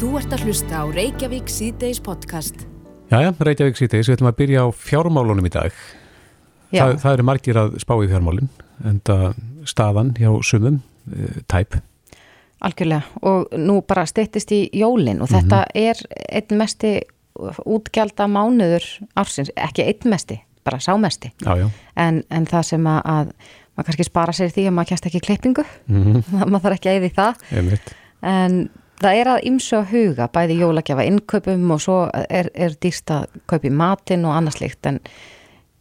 Þú ert að hlusta á Reykjavík síðdeis podcast. Jæja, Reykjavík síðdeis, við ætlum að byrja á fjármálunum í dag. Já. Það, það eru margir að spá í fjármálun, en staðan hjá sumum, e, tæp. Algjörlega og nú bara steyttist í jólin og þetta er einn mesti útgjalda mánuður ársins, ekki einn mesti, bara sámesti. Já, já. En, en það sem að, að maður kannski spara sér í því að maður kjast ekki klippingu, Mm maður þarf ekki að eyði það. Einmitt. En það er að ymsu að huga, bæði jólagjafa innkaupum og svo er, er dýrst að kaupi matinn og annað slikt. En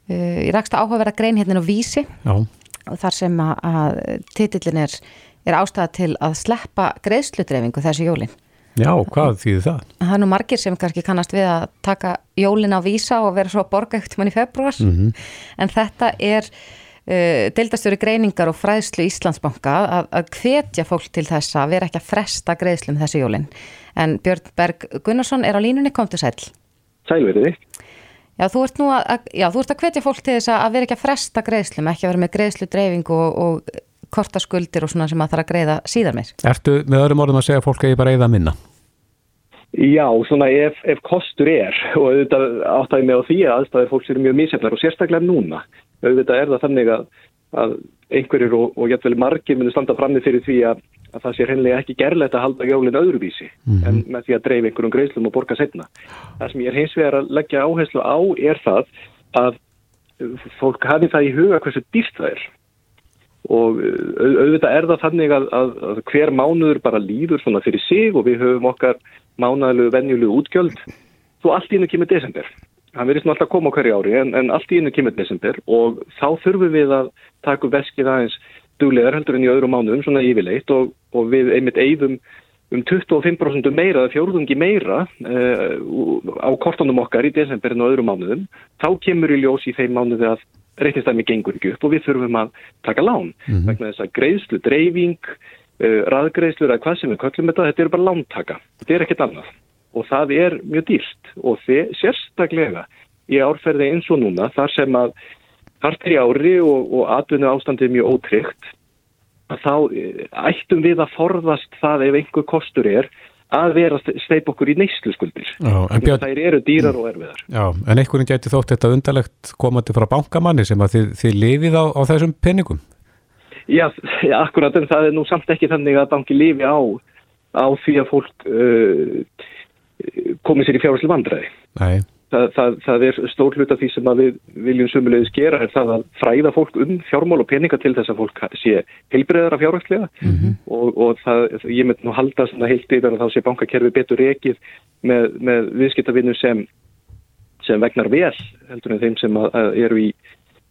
uh, ég rakst að áhuga vera grein hérna á vísi Já, og þar sem að, að titillin er, er ástæða til að sleppa greiðsludreifingu þessu jólin. já, hvað þýðir það? Það er nú margir sem kannski kannast við að taka jólin á vísa og vera svo að borga ekkert mann í februar Mhm. en þetta er deildastjóri greiningar og fræðslu Íslandsbanka að, að hvetja fólk til þess að vera ekki að fresta greiðslum þessu jólin en Björn Berg Gunnarsson er á línunni, komtu sæl Sælveriði. Já, þú ert nú að, að- já, þú ert að hvetja fólk til þess að vera ekki að fresta greiðslum, ekki að vera með greiðsludreifingu og, og kortaskuldir og svona sem að þarf að greiða síðar meir. Ertu með öðrum orðum að segja að fólk eigi bara eða minna? Já, svona ef, ef kostur er og auðvitað áttæði mig á því að aðstæðir fólks eru mjög mísefnar og sérstaklega núna. Auðvitað er það þannig að, að einhverjir og, og jættvel margir myndu standa framni fyrir því að, að það sé hreinlega ekki gerlegt að halda jólinn öðruvísi en með því að dreif einhverjum greiðslum og borga setna. Það sem ég er hins vegar að leggja áherslu á er það að fólk hafi það í huga hversu dýrt það er og au- auðvitað er það þannig að, að hver mánuður bara líður svona fyrir sig og við höfum okkar mánaðalegu venjulegu útgjöld. Svo allt í hennu kemur desember. Hann verðist nú alltaf að koma á hverju ári en, en allt í hennu kemur desember og þá þurfum við að taka upp veskið aðeins duglegar heldur en í öðrum mánuðum svona yfirleitt og, og við einmitt eigðum um 25% meira eða fjórðungi meira uh, á kortunum okkar í desember en á öðrum mánuðum. Þá kemur í ljós í þeim mánuði að reiknistæmi gengur ekki upp og við þurfum að taka lán vegna þess að greiðslu, dreifing, uh, raðgreiðslur eða hvað sem við köllum þetta, þetta eru bara lántaka, þetta er ekkert annað og það er mjög dýrt og þið, sérstaklega í árferði eins og núna þar sem að hart er í ári og, og atvinnu ástandið er mjög ótryggt að þá eh, ættum við að forðast það ef einhver kostur er að vera að steipa okkur í neysluskuldir. Já, en Björn, Þær eru dýrar og erfiðar. já, en einhverjum gæti þótt þetta undarlegt komandi frá bankamanni sem að þið, þið lifið á, á þessum penningum. Já, já, akkurat, en það er nú samt ekki þannig að banki lifi á, á því að fólk uh, komi sér í fjárherslu vandræði. Nei, Það, það, það er stór hlut af því sem við viljum sumulegis gera er það að fræða fólk um fjármál og peninga til þess að fólk sé heilbreyðara fjárherslega og, og það, ég mynd nú halda svona heilt yfir að þá sé bankakerfi betur ekið með, með viðskiptavinnu sem, sem vegnar vel heldur en þeim sem að, að eru í,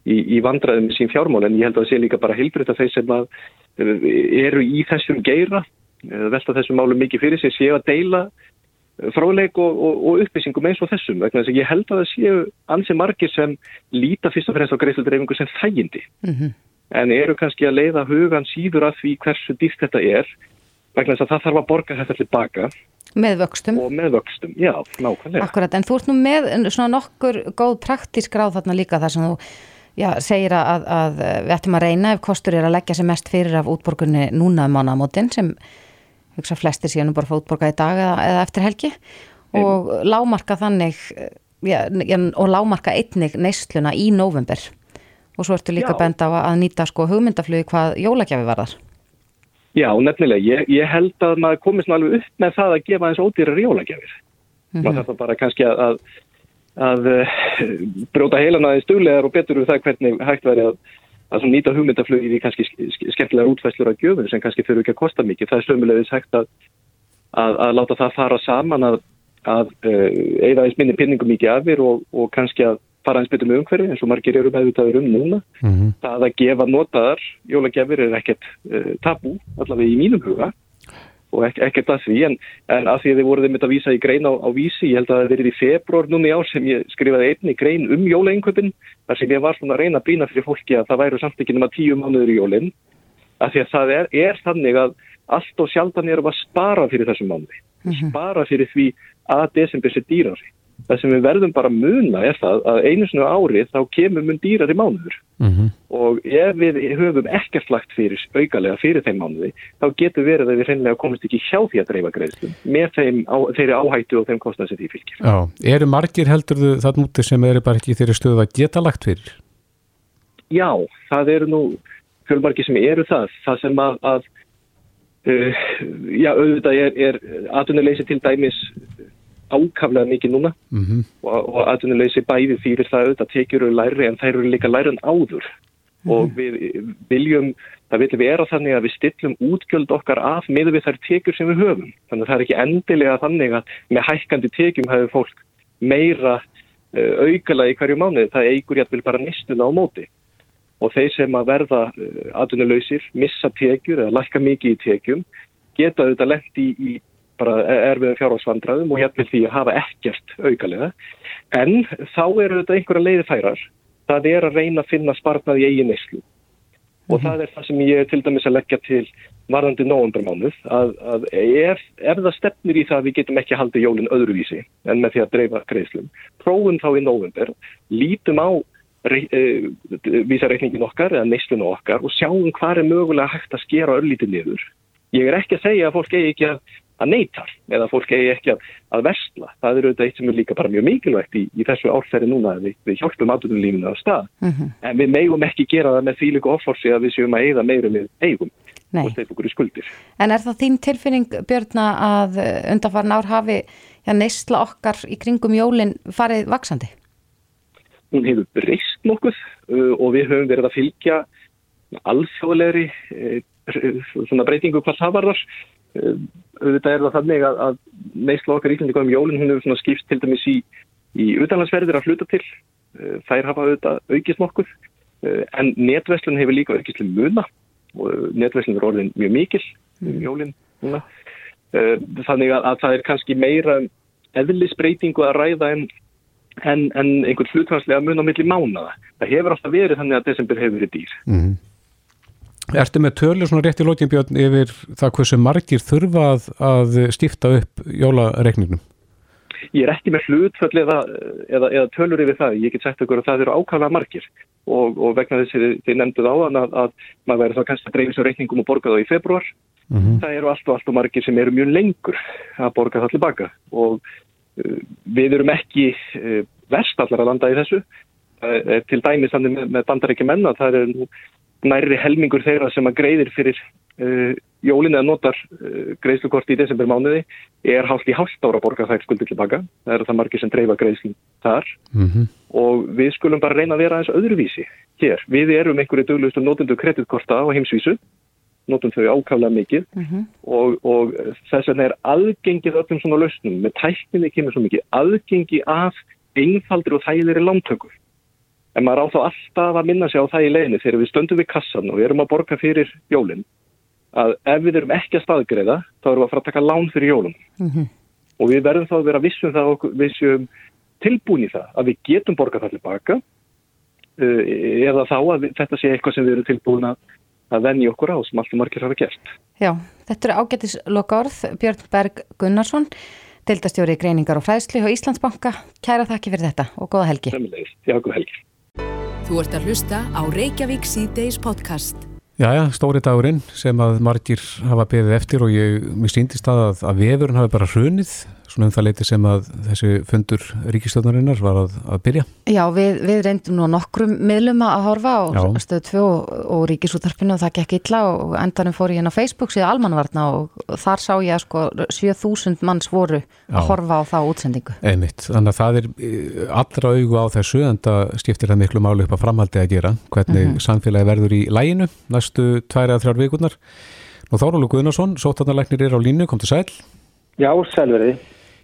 í, í vandræðum með sín fjármál en ég held að það sé líka bara heilbreyta þeir sem að eh, eru í þessum geira eh, velta þessum málum mikið fyrir sig séu að deila fráleik og, og, og upplýsingum eins og þessum vegna þess að ég held að það séu ansi margir sem líta fyrst og fremst á greiðsildreifingu sem þægindi. Mm en eru kannski að leiða hugan síður að því hversu dýrt þetta er vegna þess að það þarf að borga þetta tilbaka. Með vöxtum. og með vöxtum, já, nákvæmlega. Akkurat, en þú ert nú með svona nokkur góð praktísk ráð þarna líka þar sem þú já, segir að, að við ættum að reyna ef kostur er að leggja sem mest fyrir af útborgunni núna um mánamótin sem hugsa flestir síðan bara fá útborga í dag eða, eða eftir helgi. Og lámarka þannig já, og lámarka einnig neysluna í november og svo ertu líka Já. bent á að nýta sko hugmyndaflugi hvað jólagjafi varðar. Já, nefnilega, ég, ég held að maður komist alveg upp með það að gefa eins ódýrar jólagjafir. Maður þarf bara kannski að, að, að uh, bróta heilana í stuglegar og betur um það hvernig hægt væri að, að nýta hugmyndaflugið í kannski ske- ske- skemmtilegar útfæslur af gjöfum sem kannski þurfu ekki að kosta mikið. Það er sömulegis hægt að, að, að láta það fara saman að, að eða eins minni pinningum í gjafir og, og kannski að fara eins betur með umhverfi eins og margir eru meðvitaður um núna. mm Það að gefa notaðar jólagjafir er ekkert uh, tabú, allavega í mínum huga og ek ekkert að því en, en að því að þið voruð einmitt að vísa í grein á, á vísi, ég held að það verið í februar í ár sem ég skrifaði einni grein um jólainköpin þar sem ég var svona að reyna að brýna fyrir fólki að það væru samt ekki nema tíu mánuður í jólinn að því að það er, er þannig að allt og sjaldan erum að spara fyrir þessum mánuði, spara fyrir því að desember sé dýrari. Það sem við verðum bara að muna er það að einu svona ári þá kemur mun dýrari mánuður -hmm. og ef við höfum ekkert lagt fyrir augalega fyrir þeim mánuði þá getur verið að við reynilega komist ekki hjá því að dreifa greiðslum með þeim, á, þeirri áhættu og þeim kostnað sem því fylgir. Já, eru margir heldur þau það mútið sem eru bara ekki þeirri stöðu að geta lagt fyrir? Já, það eru nú fjölmargir sem eru það, það sem að, að uh, já, auðvitað er, er atvinnuleysi til dæmis ákaflega mikið núna. Mm -hmm. og, og atvinnuleysi bæði fyrir það auðvitað tekjur eru læri en þær eru líka læri en áður. Mm -hmm. og við viljum, það viljum við er að þannig að við stillum útgjöld okkar af með við þær tekjur sem við höfum. Þannig að það er ekki endilega þannig að með hækkandi tekjum hefur fólk meira uh, aukala í hverju mánuði, það eigur vil bara nýstuna á móti. Og þeir sem að verða uh, atvinnuleysir, missa tekjur eða lækka mikið í tekjum geta auðvitað lendi í, í bara erfiðum fjárhalsvandraðum og hérna því að hafa ekkert aukalega. En þá eru þetta einhverja leiði færar. Það er að reyna að finna spartnað í eigin neyslu. Og mm -hmm. það er það sem ég til dæmis að leggja til varðandi nógumbermánuð að, að ef, ef það stefnir í það að við getum ekki að halda jólinn öðruvísi en með því að dreifa greiðslum, prófum þá í nógumber, lítum á e, vísareikningin okkar eða neyslun okkar og sjáum hvað er mögulega hægt að skera örlítið niður. Ég er ekki að segja að fólk eigi ekki að að neytar eða fólk eigi ekki að, að versla. Það eru auðvitað eitt sem er líka bara mjög mikilvægt í, í þessu árferði núna við, við hjálpum aðdunulífinu á stað. Mm -hmm. En við meigum ekki gera það með því líka offorsi að við séum að eigða meirum við eigum Nei. og steip okkur í skuldir. En er það þín tilfinning, Björna, að undanfarn ár hafi ja, neysla okkar í kringum jólinn farið vaksandi? Hún hefur breyst nokkuð uh, og við höfum verið að fylgja alþjóðlegri uh, breytingu hvað það varðar auðvitað er það þannig að, að neysla okkar íslendinga um jólinn hún hefur skipt til dæmis í, í utanlandsverðir að fluta til eh, þær hafa auðvitað aukist nokkuð eh, en netverslun hefur líka aukist til muna og netverslun er orðin mjög mikil um mm. jólinn núna eh, þannig að, að það er kannski meira eðlisbreytingu að ræða en, en, en einhvern flutvarslega mun á milli mánaða. Það hefur alltaf verið þannig að desember hefur verið dýr mm. Ertu með tölur svona rétt í lókinbjörn yfir það hversu margir þurfa að, að stifta upp jólareikningnum? Ég er ekki með hlutföll eða, eða, eða tölur yfir það. Ég get sagt okkur að það eru ákvæmlega margir og, og vegna þess að þið nefnduð á að, að maður verður þá kannski að dreifis á reikningum og borga þá í februar. Mm -hmm. Það eru allt og allt og margir sem eru mjög lengur að borga það tilbaka og uh, við erum ekki uh, verst allar að landa í þessu. Uh, til dæmis með, með bandarækja menna það er nú nærri helmingur þeirra sem að greiðir fyrir uh, jólinn eða notar uh, greiðslukorti í desember mánuði er hálft í hálft ára borga þær skuldir tilbaka. Það er það margir sem dreifa greiðslinn þar mm -hmm. og við skulum bara reyna að vera eins öðruvísi hér. Við erum einhverju döglustu notundu kreditkorta á heimsvísu, notum þau ákavlega mikið mm -hmm. og, og þess vegna er aðgengið öllum svona lausnum með tækninni kemur svo mikið aðgengi af einfaldir og þægilegri lántökur en maður á þá alltaf að minna sig á það í leginni þegar við stöndum við kassan og við erum að borga fyrir jólinn að ef við erum ekki að staðgreða þá erum við að fara að taka lán fyrir jólum mm -hmm. og við verðum þá að vera vissum það og vissum tilbúin í það að við getum borgað það tilbaka uh, eða þá að við, þetta sé eitthvað sem við erum tilbúin að, að venja okkur á sem alltaf margir hafa gert. Já, þetta eru ágættis lokaorð Björn Berg Gunnarsson Deildastjóri greiningar og fræðsli á Íslandsbanka. Kæra þakki fyrir þetta og góða helgi. Já, góða helgi. Þú ert að hlusta á Reykjavík C-Days podcast. Jæja, stóri dagurinn sem að margir hafa beðið eftir og ég mér síndist að að vefurinn hafi bara hrunið svona um það leiti sem að þessi fundur ríkistöðnarinnar var að, að byrja. Já, við, við reyndum nú nokkrum miðlum að horfa á stöðu 2 og, og ríkisútarpinu og það gekk illa og endanum fór ég inn á Facebook síðan almanvarna og þar sá ég að sko 7000 manns voru Já. að horfa á það útsendingu. Einmitt, þannig að það er eh, allra augu á þessu en það skiptir það miklu málu upp að framhaldi að gera hvernig mm -hmm. samfélagi verður í læginu næstu tværi að þrjár vikurnar. Nú Þórólu Guðnarsson, sótarnarleiknir er á línu, kom til sæl. Já, sælverði.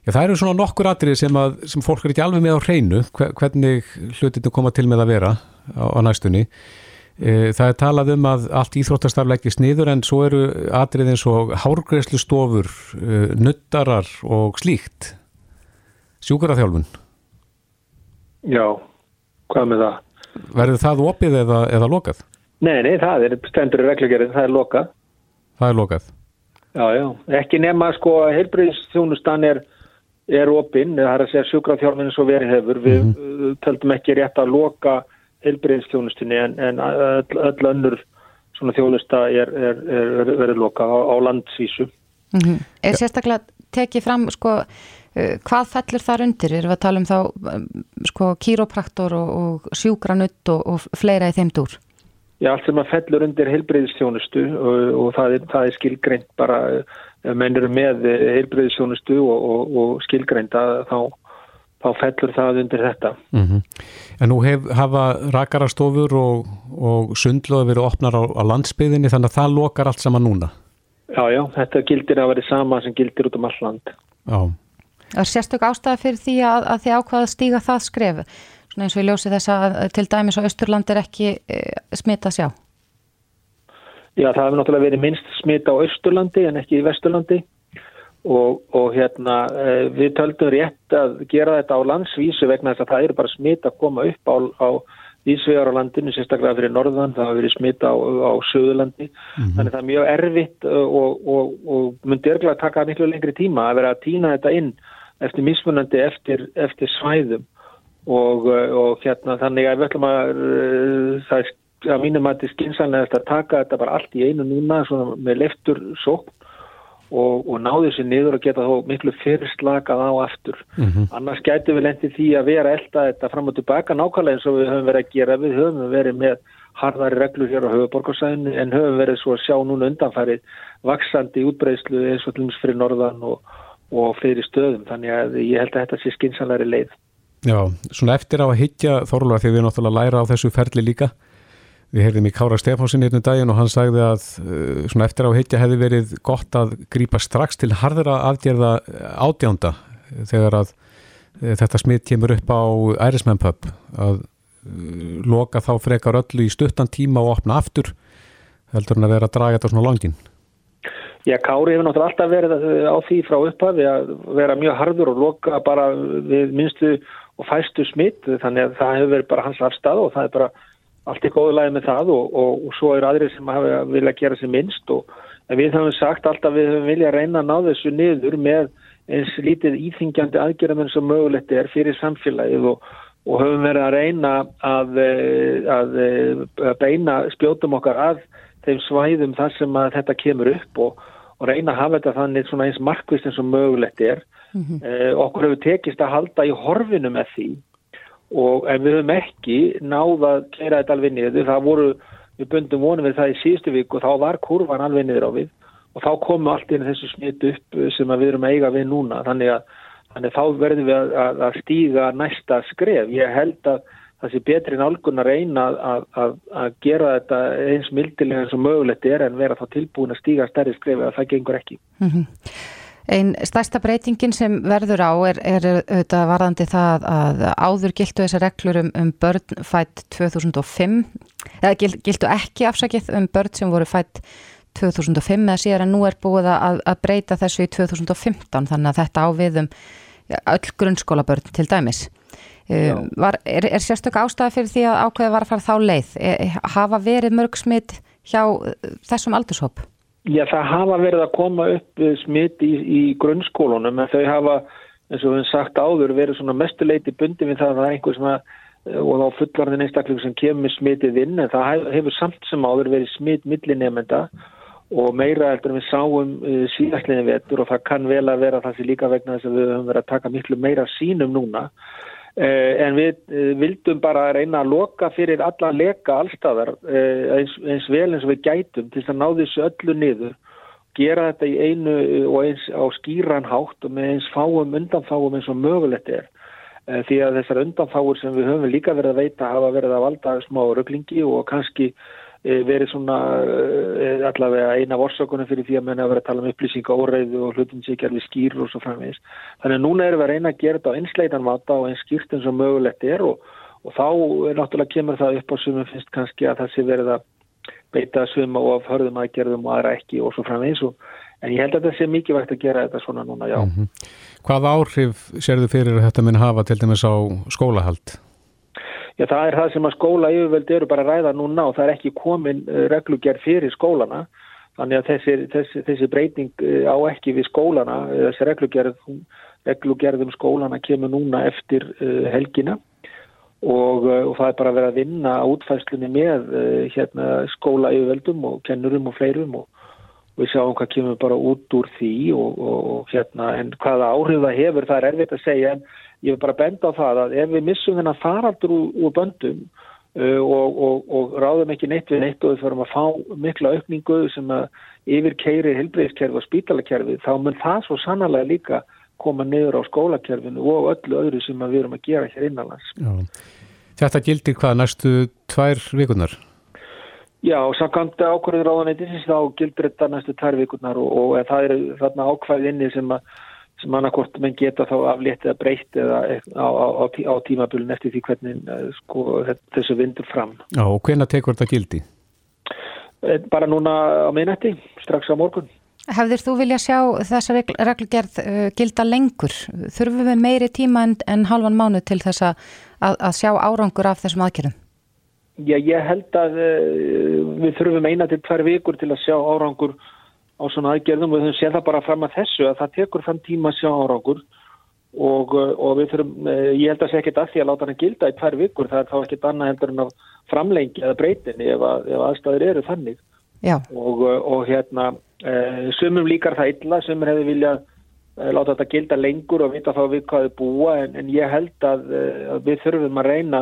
Já, það eru svona nokkur atrið sem, að, sem fólk er ekki alveg með á hreinu, hvernig hlutinu koma til með að vera á, á næstunni. E, það er talað um að allt íþróttastarf leggist niður en svo eru atrið eins og hárgreðslu stofur, e, nuttarar og slíkt. Sjúkaraþjálfun? Já, hvað með það? Verður það opið eða, eða lokað? Nei, nei, það er stendur í reglugerðin, það er lokað. Það er lokað? Já, já, ekki nema sko heilbreyðsþjónustan er er opinn, það er að segja sjúkrafjárminn svo verið hefur, við mm -hmm. töldum ekki rétt að loka heilbreyðstjónustinni en, en öll, öll önnur svona þjónusta er, er, er verið loka á, á landsvísu. Mm -hmm. Er sérstaklega tekið fram sko uh, hvað fellur þar undir? Erum við að tala um þá um, sko kýrópraktor og, og sjúgranutt og, og fleira í þeim dúr? Já, allt sem að fellur undir heilbreyðstjónustu og, og það, er, það er skilgreint bara mennur með heilbreyðstjónustu og skilgreinta þá þá fellur það undir þetta. Mm -hmm. En nú hef, hafa rakarastofur og, og sundluði verið opnar á, á landsbyðinni þannig að það lokar allt saman núna? Já, já, þetta gildir að verið sama sem gildir út um all land. Já. Það er sérstök ástæði fyrir því að, að því ákvaða stíga það skref, svona eins og ég ljósi þess að til dæmis á Östurland er ekki e, smita sjá? Já, það hefur náttúrulega verið minnst smita á Östurlandi en ekki í Vesturlandi. Og, og hérna eh, við töldum rétt að gera þetta á landsvísu vegna þess að það eru bara smita að koma upp á, á vísvegar á landinu, sérstaklega fyrir norðan, það hafa verið smita á, á söðurlandi, mm -hmm. þannig það er mjög erfitt og, og, og myndi örgulega taka miklu lengri tíma að vera að týna þetta inn eftir mismunandi eftir, eftir svæðum. Og hérna þannig að við ætlum að það er að mínum að þetta er skinsanlega að taka þetta bara allt í einu núna með leftur sókn og, og náðu sér niður og geta þó miklu fyrirslakað á aftur. Mm -hmm. Annars gætu við lendið því að vera elda þetta fram og tilbaka nákvæmlega eins og við höfum verið að gera. Við höfum verið með harðari reglur hér á höfuborgarsæðinu en höfum verið svo að sjá núna undanfærið vaksandi útbreyslu eins og tlums fyrir norðan og, og fleiri stöðum. Þannig að ég held að þetta sé skinsanleiri leið. Já, svona eftir á að higgja Þorlur að því við náttúrulega læra á þessu ferli líka. Við heyrðum í Kára Stefánsin einu daginn og hann sagði að uh, svona eftir á hittja hefði verið gott að grýpa strax til harðra aðgerða ádjánda þegar að uh, þetta smitt kemur upp á ærismennpöpp að uh, loka þá frekar öllu í stuttan tíma og opna aftur heldur hann að vera að draga þetta svona langin. Já, Kári hefur náttúrulega alltaf verið á því frá upphafi að vera mjög harður og loka bara við minnstu og fæstu smitt þannig að það hefur verið bara hans afstæð og það er bara allt er góðu lagi með það og, og, og svo er aðrir sem hafa vilja gera sér minnst og við höfum sagt alltaf við höfum vilja reyna að ná þessu niður með eins lítið íþingjandi aðgerðamenn sem mögulegt er fyrir samfélagið og, og höfum verið að reyna að, að, að beina spjótum okkar að þeim svæðum þar sem að þetta kemur upp og reyna að hafa þetta þannig eins markvist eins og mögulegt er. Mm -hmm. eh, okkur hefur tekist að halda í horfinu með því og en við höfum ekki náða að kera þetta alveg niður, það voru við bundum vonum við það í síðustu vik og þá var kurvan alveg niður á við. Og þá komu allt inn þessu smitt upp sem við erum eiga við núna. Þannig að, þannig að þá verðum við að, að stíga næsta skref. Ég held að það sé betri nálgun að reyna að, að gera þetta eins mildilega eins og mögulegt er en vera þá tilbúin að stíga stærri skref að það gengur ekki. -hmm. Einn stærsta breytingin sem verður á er, er auðvitað varðandi það að áður gildu þessar reglur um, um börn fætt 2005, eða gildu ekki afsakið um börn sem voru fætt 2005 eða síðan en nú er búið að, að breyta þessu í 2015 þannig að þetta áviðum öll grunnskólabörn til dæmis. Um, var, er, er sérstök ástæði fyrir því að ákveði var að fara þá leið? E, hafa verið mörg smitt hjá þessum aldurshóp? Já, það hafa verið að koma upp smitt í, í grunnskólunum en þau hafa, eins og við hefum sagt áður, verið svona mestuleiti bundi við það að það er einhver sem að, og þá fullarðin einstaklega sem kemur smittið inn en það hefur samt sem áður verið smitt millinemenda og meira eftir að við sáum uh, síðastlinni vetur og það kann vel að vera það sem líka vegna þess að við höfum verið að taka miklu meira sínum núna. Eh, en við eh, vildum bara reyna að loka fyrir alla leka allstafar eh, eins, eins vel eins og við gætum til að ná þessu öllu niður gera þetta í einu og eins á skýran hátt og með eins fáum undanfáum eins og mögulegt er. Því að þessar undanfáur sem við höfum líka verið að veita hafa verið að valda smá rögglingi og kannski Eh, verið svona eh, allavega eina vorsökunum fyrir því að menna að vera að tala um upplýsinga óreiðu og hlutin er við skýr og svo framvegis. Þannig að núna erum við að reyna að gera þetta á einsleitan vata og eins skýrt eins og mögulegt er og, og þá náttúrulega kemur það upp á sumum finnst kannski að það sé verið að beita svima og af hörðum aðgerðum og aðra ekki og svo framvegis og en ég held að það sé mikið vægt að gera þetta svona núna, já. Mm -hmm. Hvað áhrif sér þið fyrir að þetta minn hafa til dæmis á skólahald? Já, það er það sem að skóla yfirvöld eru bara að ræða núna og það er ekki komin eh, reglugjær fyrir skólana. Þannig að þessi, þessi, þessi breyting eh, á ekki við skólana, eh, þessi reglugjærð, reglugjærðum skólana kemur núna eftir helgina. Og, og það er bara að vera að vinna útfæslunni með hérna, skóla yfirveldum og kennurum og fleirum. Og, og við sjáum hvað kemur bara út úr því og, og hérna, en hvaða áhrif það hefur það er erfitt að segja. En ég vil bara benda á það að ef við missum þennan faraldur úr, úr böndum uh, og ráðum ekki neitt við neitt og við förum að fá mikla aukningu sem að yfir keiri helbreyðskerfi og spítalakerfi þá mun það svo sannarlega líka koma niður á skólakerfinu og öllu öðru sem við erum að gera hér innanlands. Já. Þetta gildir hvað næstu tvær vikunar? Já, samkvæmt ákvörður ráðanættisins þá gildir þetta næstu tvær vikunar og, og það er þarna ákvæð inni sem að sem annarkort menn geta þá aflétt eða breytt eða á, á, á, á tímabölun eftir því hvernig eh, sko, þessu vindur fram. Já, og hvena tekur þetta gildi? Eh, bara núna á minnætti, strax á morgun. Hefðir þú vilja sjá þessa reglugerð uh, gilda lengur? Þurfum við meiri tíma en, en halvan mánu til þess að, að sjá árangur af þessum aðgerðum? Já, ég held að uh, við þurfum eina til hver vikur til að sjá árangur á svona aðgerðum og við höfum séð það bara fram að þessu að það tekur fram tíma sjá árangur og, uh, og við þurfum, uh, ég held að segja ekkert að því að láta hann gilda í hver vikur, það er þá ekkert annað heldur en að framlengi eða breytinni ef, að, ef aðstæður eru þannig. Og, uh, og hérna Eh, sumum líkar það illa, sumur hefur viljað eh, láta þetta gilda lengur og vita þá við hvað þau búa en, en ég held að, eh, að við þurfum að reyna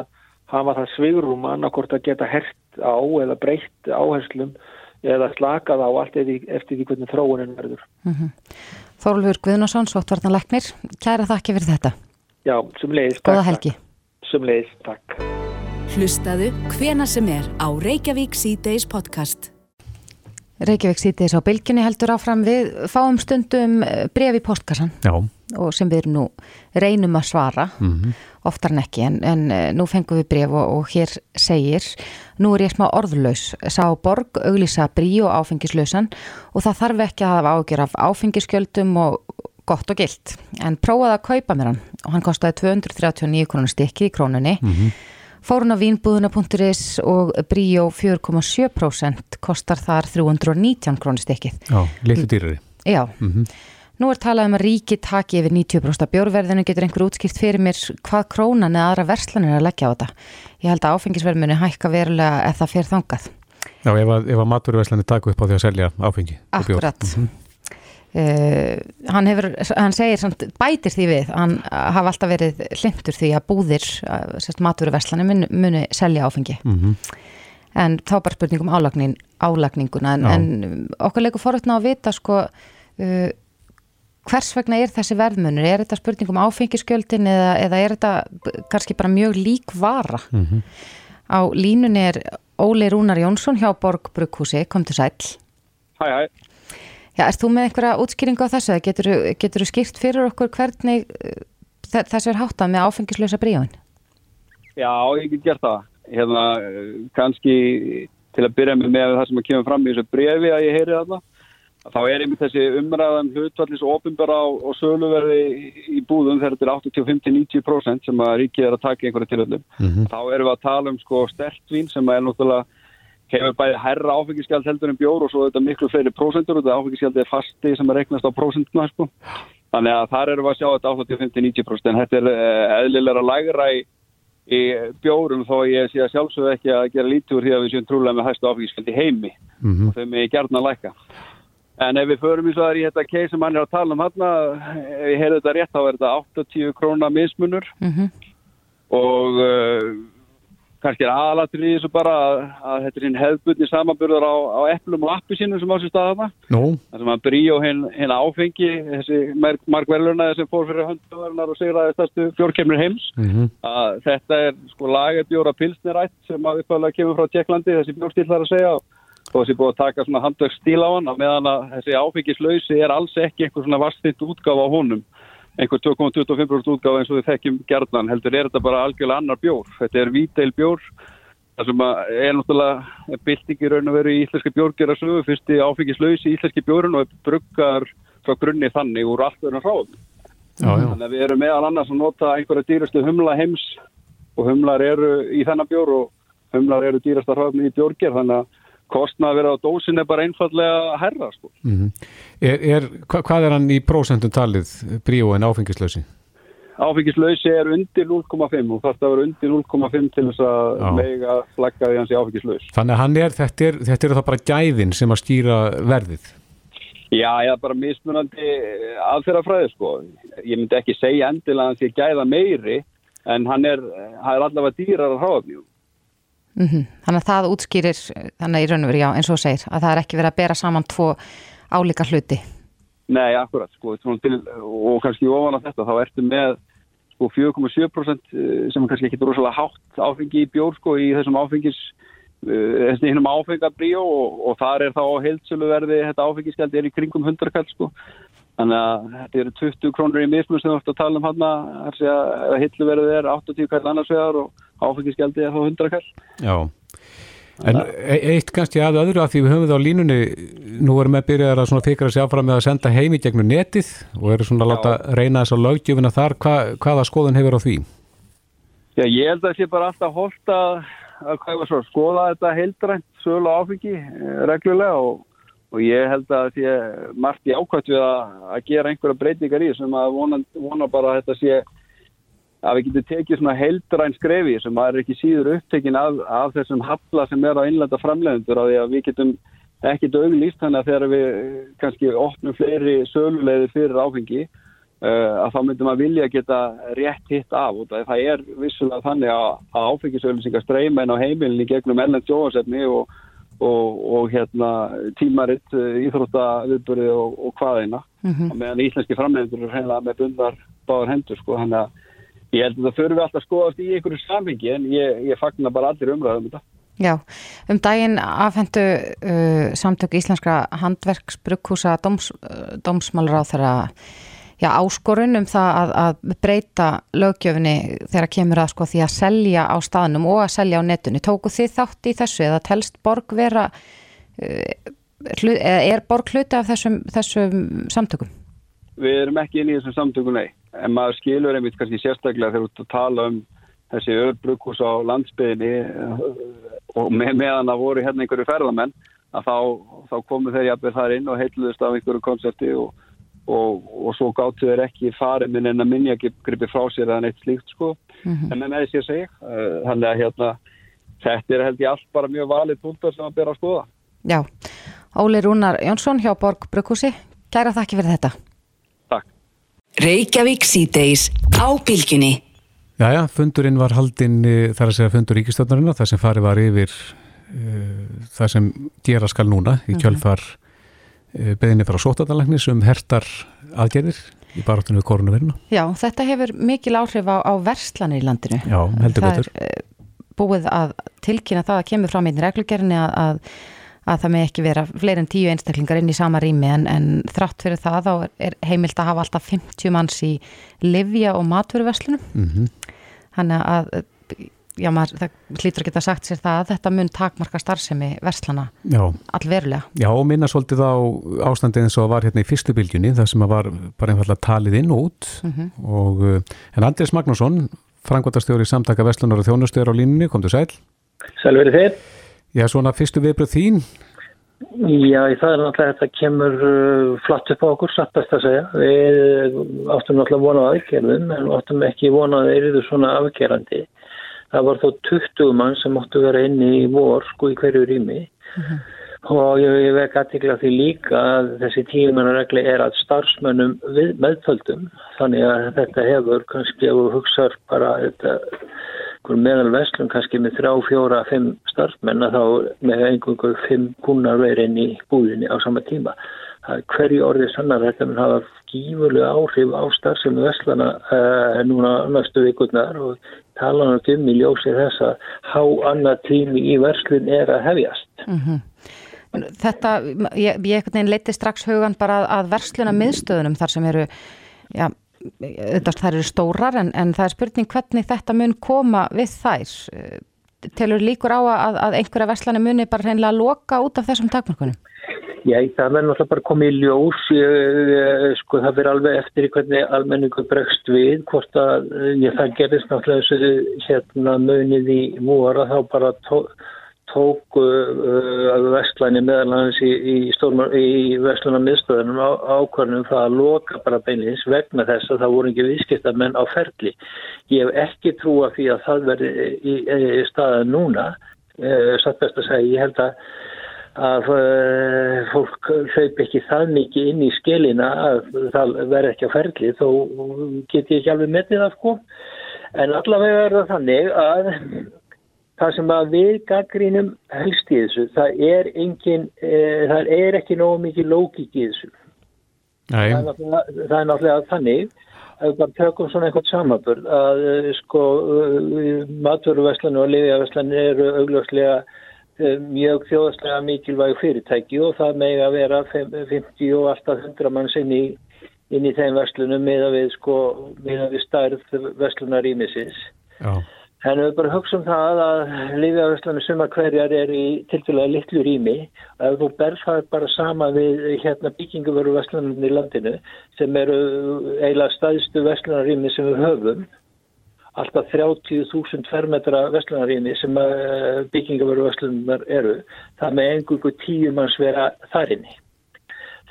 hafa það svigrum annarkort að geta hert á eða breytt áherslum eða slakað á allt eftir því hvernig þróunin verður. Mm -hmm. Þórulfur Guðnarsson, Svottvarnalegnir, kæra þakki fyrir þetta. Já, sumleiðis. Góða helgi. Sumleiðis, takk. Hlustaðu hvena sem er á Reykjavík C-Days podcast. Reykjavík þess á bylginni heldur áfram við fáum stundum eh, brefi í postkassan Já. Og sem við nú reynum að svara mm -hmm. oftar en ekki en, en eh, nú fengum við bref og, og hér segir nú er ég smá orðlaus sá borg auglísa brí og áfengislausan og það þarf ekki að hafa ágjör af áfengiskjöldum og gott og gilt en prófaði að kaupa mér hann og hann kostiði 239 krónur stykki í krónunni mm -hmm Fórun á vínbúðuna.is og Bríó 4,7% kostar þar 319 krónir stykkið. Já, litlu dýrari. Já, mm -hmm. Nú er talað um að ríki taki yfir 90% bjórverðinu, getur einhver útskilt fyrir mér hvað krónan eða aðra verslanir er að leggja á þetta. Ég held að áfengisverðmunni hækka verulega ef það fer þangað. Já, ef að, að maturverslanir taka upp á því að selja áfengi. Akkurat. Mm -hmm. Uh, hann, hefur, hann segir samt, bætir því við, hann hafa alltaf verið hlindur því að búðir uh, maturverslani muni, muni selja áfengi mm -hmm. en þá bara spurningum álagning, álagninguna en, en okkar leikur forutna að vita sko uh, hvers vegna er þessi verðmunur, er þetta spurningum áfengiskjöldin eða, eða er þetta kannski bara mjög lík vara mm -hmm. á línunni er Óli Rúnar Jónsson hjá Borg Brukhúsi, kom til sæl Hæ hæ Já, erst þú með einhverja útskýringu á þessu? Getur þú skýrt fyrir okkur hvernig uh, þessu er háttað með áfengislösa bríðun? Já, ég get gert það. Hérna, kannski til að byrja með með það sem að kemur fram í þessu brefi að ég heyri þarna. Þá er einmitt þessi umræðan hlutvallis og ofinbara á, á söluverði í búðum þegar þetta er 85-90% sem að ríkið er að taka einhverja tilöldum. Mm -hmm. Þá erum við að tala um sko stertvín sem er náttúrulega hefur bæði herra áfengiskjald heldur en bjór og svo þetta miklu fleiri prósendur og þetta áfengiskjald er fasti sem er reiknast á prósentuna sko. þannig að þar erum við að sjá þetta 85-90% en þetta er eh, eðlilega lagra í, í bjórum þó ég sé að sjálfsögðu ekki að gera lítið úr því að við séum trúlega með hægstu áfengiskjald í heimi mm -hmm. og þau með gerðna læka en ef við förum í svo þar í þetta keið sem hann er að tala um hann ef ég heyrðu þetta rétt þá er þetta 80 krónar mismunur mm -hmm. og uh, kannski er aðalatur í þessu bara að, að þetta er hinn hefðbundni samanburðar á, á eplum og appi sínum sem á sér staðana no. þar sem að bríó hinn hin áfengi þessi markverðlunaði sem fór fyrir höndverðunar og segraði stærstu fjórkemur heims mm -hmm. að þetta er sko lagebjóra pilsnirætt sem að uppáðulega kemur frá Tjekklandi þessi bjórstíl þar að segja og þessi búið að taka svona handverkstíl á hann að meðan að þessi áfengislausi er alls ekki einhver svona vastþitt útgáfa á honum. Einhver 2,25% útgáð eins og þið þekkjum gerðnan heldur er þetta bara algjörlega annar bjór. Þetta er víteil bjór það sem er náttúrulega bylting í raun og veru í íslenski bjórgerasögu fyrst í áfengislausi í íslenski bjórun og bruggar frá grunni þannig úr allt verðan ráð þannig að við erum meðal annars að nota einhverja dýrastu humla heims og humlar eru í þennan bjór og humlar eru dýrasta ráðni í bjórger þannig að kostnað að vera á dósin er bara einfallega að herra sko. Mm -hmm. er, er, hva, hvað er hann í prósentum talið bríó en áfengislösi? áfengislausi er undir 0,5 og þarf það að vera undir 0,5 til þess að mega flagga því hans í áfengislaus. Þannig að hann er, þetta er, þetta er það bara gæðin sem að stýra verðið. Já, já, bara mismunandi aðferðafræði sko. Ég myndi ekki segja endilega að hann sé gæða meiri en hann er, hann er allavega dýrar að hráafni. Mm Þannig að það útskýrir, þannig að í raun og veru, já, eins og segir, að það er ekki verið að bera saman tvo álíka hluti. Nei, akkurat, sko, til, og kannski ofan af þetta, þá ertu með sko 4,7% sem er kannski ekki rosalega hátt áfengi í bjór sko í þessum áfengis uh, hinnum áfengabríó og, og þar er þá heilsöluverði, þetta áfengiskjaldi er í kringum 100 kall sko þannig að þetta eru 20 krónur í mismun sem þú ert að tala um hann að heilsöluverði er 80 kall annars vegar og áfengiskjaldi er þá 100 kall Já, en e eitt kannski að öðru að því við höfum það á línunni nú erum við að svona fikra sig áfram með að senda heimi gegnum netið og eru svona að láta reyna þess að löggjöfina þar. Hva, hvaða skoðun hefur á því? Já, ég held að það sé bara alltaf holdt að, að svo, skoða þetta heildrænt sögulega áfengi eh, reglulega og, og ég held að því margt í ákvæmt við að, að gera einhverja breytingar í sem að vona, vona bara að þetta sé að við getum tekið svona heildræn skrefi sem er ekki síður upptekin af, af þessum hafla sem er á innlenda framlegundur að því að við getum ekkit auglýst þannig að þegar við eh, kannski opnum fleiri sölulegðir fyrir áfengi uh, að þá myndum að vilja geta rétt hitt af og það er vissulega þannig að, að áfengisauðlýsingar streyma inn á heimilinni gegnum ellend sjóasefni og, og, og hérna tímaritt, uh, íþróttaviðbörði og, og hvaðina Mm -hmm. meðan íslenski framlegundur er hreinlega með bundar báðar hendur sko þannig að ég held að það fyrir við alltaf að skoðast í einhverju samhengi en ég, ég fagnar bara allir umræðum þetta. Já, um daginn afhendu uh, samtök íslenskra handverksbrukkúsa dóms, uh, dómsmálur á þeirra já, áskorun um það að, að breyta lögjöfni þegar kemur að sko því að selja á staðnum og að selja á netunni. Tóku þið þátt í þessu eða telst borg vera uh, hlut, eða er borg hluti af þessum, þessum samtökum? Við erum ekki inn í þessum samtökum, nei. En maður skilur einmitt kannski sérstaklega þegar þú ert að tala um þessi öðbrukkús á landsbyðinni og með, meðan það voru hérna einhverju ferðamenn að þá, þá komu þeir jafnveg þar inn og heitluðist af einhverju koncepti og, og, og svo gáttu þeir ekki farið minn en að minja gripi frá sér eða neitt slíkt sko. Mm -hmm. En með með sér segja, þannig að hérna þetta er held ég allt bara mjög valið punktar sem að bera að skoða. Já, Óli Rúnar Jónsson hjá Borg Brukkúsi, kæra þakki fyrir þetta. Reykjavík síðdeis á bylginni. Jæja, fundurinn var haldinn þar að segja fundur ríkistjóðnarinnar, þar sem farið var yfir uh, það sem gera skal núna í kjölfar uh, beðinni frá sótadalegnis um hertar aðgerðir í barátunum við koronaviruna. Já, þetta hefur mikil áhrif á, á verslanir í landinu. Já, heldur betur. Það er búið að tilkynna það að kemur fram í reglugjörni að, að, að það með ekki vera fleiri en tíu einstaklingar inn í sama rými en, en þrátt fyrir það þá er heimilt að hafa alltaf 50 manns í livja og maturverslunum. Mm -hmm. Þannig að já, maður, það hlýtur að geta sagt sér það að þetta mun takmarka starfsemi verslana allverulega. Já, og minna svolítið á ástandið eins og var hérna í fyrstu bylgjunni þar sem að var bara einfallega talið inn og út mm -hmm. og en Andrés Magnússon frangværtastjóri samtaka Vestlunar og þjónustöður á línunni, kom þú sæl? Sæl verið þér. Já, svona fyrstu viðbröð þín? Já, það er náttúrulega þetta kemur uh, flatt upp á okkur, satt best að segja. Við áttum náttúrulega vonað aðgerðum en áttum ekki vonað að eruðu svona afgerandi. Það var þó 20 mann sem áttu vera inni í vor, sko, í hverju rými. Mm -hmm. Og ég, ég vek aðtikla því líka að þessi tímannaregli er að starfsmönnum við meðföldum. Þannig að þetta hefur kannski, þú hugsaður bara þetta meðal vestlum kannski með þrjá, fjóra, fimm starfsmenn að þá með einhverjum fimm kúnar verið inn í búðinni á sama tíma. Það er hverju orðið sannar þetta mun hafa gífurlega áhrif á starfsemi vestlana uh, núna næstu vikurnar og tala um í ljósi þess að há annað tími í verslun er að hefjast. Mm -hmm. Þetta, ég, ég leiti strax hugan bara að, að versluna miðstöðunum þar sem eru, já, þær eru stórar en, en það er spurning hvernig þetta mun koma við þær. Telur líkur á að, að einhverja verslana muni bara reynilega loka út af þessum takmörkunum? Já, það verður náttúrulega bara komið í ljós, ég, sko það verður alveg eftir hvernig almenningu bregst við, hvort að ég, það gerðist náttúrulega hérna munið í múara þá bara tó, tók uh, vestlænni meðalans í, í, í vestluna miðstöðunum á, ákvarðunum það að loka bara beinleins vegna þess að það voru ekki viðskiptamenn á ferli. Ég hef ekki trúa því að það verði í, í staðan núna, uh, satt best að segja, ég held að að uh, fólk hlaup ekki það mikið inn í skilina að það verði ekki á ferli þó get ég ekki alveg metið það sko en allavega er það þannig að það sem að við gaggrínum helst í þessu, það er engin, e, það er ekki nógu mikið lókik í þessu. Það er, það er náttúrulega þannig að við bara tökum svona einhvern samanbörn að sko maturuveslan og liðjaveslan eru augljóslega Eh, mjög þjóðslega mikilvæg fyrirtæki og það með að vera 50 og alltaf 100 manns inn í, inn í þeim verslunum með að við sko, með að við stærð verslunar ímisins. En við bara hugsaum það að lífjaverslunum suma hverjar er í tilfélagi litlu rými og ef þú berð það bara sama við hérna bygginguveru verslunum í landinu sem eru eiginlega staðstu verslunar rými sem við höfum alltaf 30.000 fermetra vestlunarýni sem eh, byggingaveru vestlunar eru, það með engungu tíu manns vera þar inni.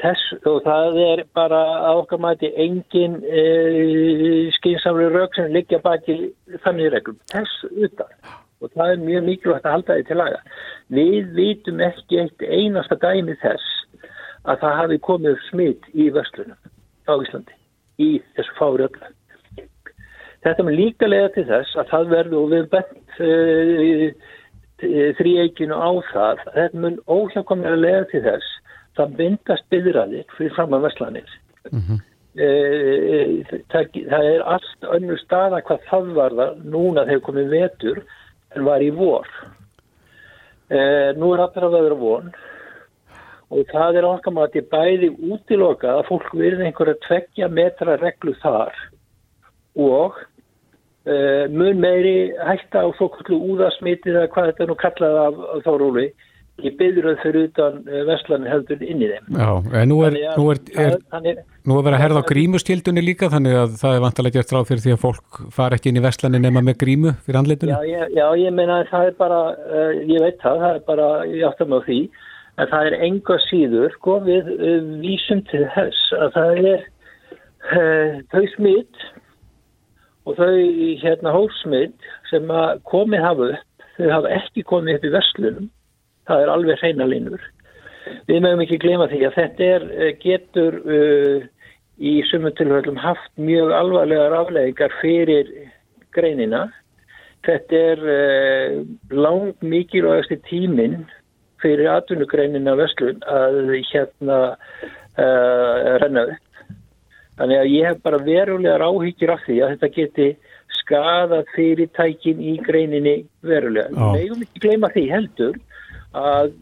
Þess, og það er bara ákvæm mæti engin e, skynsamri rauk sem liggja baki þannig reglum. Þess utan. Og það er mjög mikilvægt að halda því til laga. Við vitum ekki eitt einasta dæmi þess að það hafi komið smitt í vestlunum á Íslandi í þessu fári öllu. Þetta með líka lega til þess að það verður og við bent uh, þrýeikinu á það, þetta mun óhjákomlega lega til þess, það bindast byðræðir fyrir fram að Vestlanir. Mm -hmm. uh, það, það er allt önnur staða hvað það var það núna þegar komið vetur en var í vor. Uh, nú er veður að von og það er okkar maður að þetta bæði útilokað að fólk verður einhverja tveggja metra reglu þar og mun meiri hætta á svokullu úðasmitið eða hvað þetta nú kallaði af, þá róli ég byrður það fyrir utan eh, vestlanu heldur inn í þeim. Já, en nú er, nú er, er, er nú er verið að herða á grímustildunni líka þannig að það er vantilega gert ráð fyrir því að fólk far ekki inn í vestlanu nema með grímu fyrir andleitunum já, já, já, ég meina að það er bara uh, ég veit það, það er bara ég áttum á því, en það er enga síður sko við vísum til þess að það er þau smitt og þau hérna hófsmynd sem að komið hafa upp, þau hafa ekki komið upp í verslunum, það er alveg hreina línur. Við mögum ekki glema því að þetta er, eh, getur uh, í sumum tilhörlum haft mjög alvarlegar afleggingar fyrir greinina. Þetta er uh, lang mikilvægast í tíminn fyrir atvinnugreinina verslun að hérna uh, renna upp. Þannig að ég hef bara verulegar áhyggjur af því að þetta geti skadað fyrirtækin í greininni verulega. Við meðum ekki gleyma því heldur að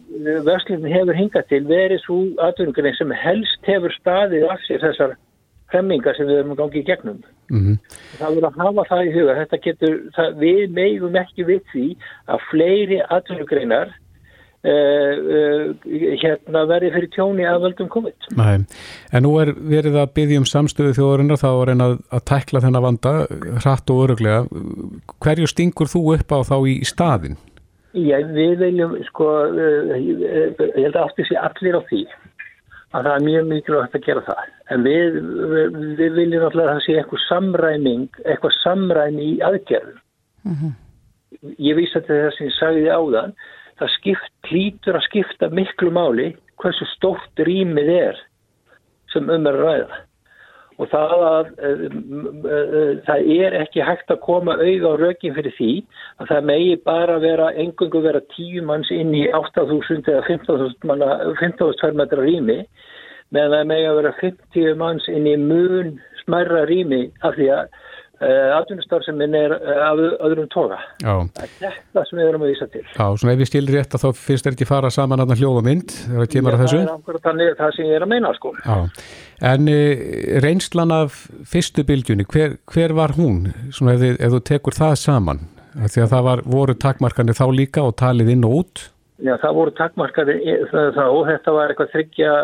verslunum hefur hingað til verið svo atvinnugrein sem helst hefur staðið af sér þessar fremmingar sem við erum gangið gegnum. Mm -hmm. Það vil að hafa það í huga. Getur, það, við meðum ekki við því að fleiri atvinnugreinar Uh, uh, hérna verið fyrir tjóni að völdum COVID. Nei, en nú er verið að byggja um samstöðu þjóðarinnar þá er einn að, að tækla þennan vanda hratt og öruglega. Hverju stingur þú upp á þá í staðin? Já, við viljum sko, uh, ég held að aftur sé allir á því að það er mjög mikilvægt að gera það. En við, við, við viljum alltaf að það sé eitthvað samræming, eitthvað samræmi í aðgerðum. -huh. Ég vísa til þess að ég sagði áðan það skipt, klítur að skipta miklu máli hversu stórt rýmið er sem um er að ræða og það, að, uh, uh, það er ekki hægt að koma auða á rökin fyrir því að það megi bara vera engungu vera tíu manns inn í 8.000 eða 15.000 fermetra rými meðan það megi að vera 50 manns inn í mun smærra rými af því að Uh, atvinnustarfseminn er af öðrum toga. Já. Það er þetta sem við erum að vísa til. Já, svona ef við stilir rétt að þá finnst þetta ekki fara saman að hljóða mynd þegar það kemur að þessu. Það er nákvæmlega þannig það sem ég er að meina sko. Já, en uh, reynslan af fyrstu bylgjunni, hver, hver var hún? Svona ef, ef þú tekur það saman, því að það var, voru takmarkanir þá líka og talið inn og út? Já, það voru takmarkanir þá og þetta var eitthvað þryggja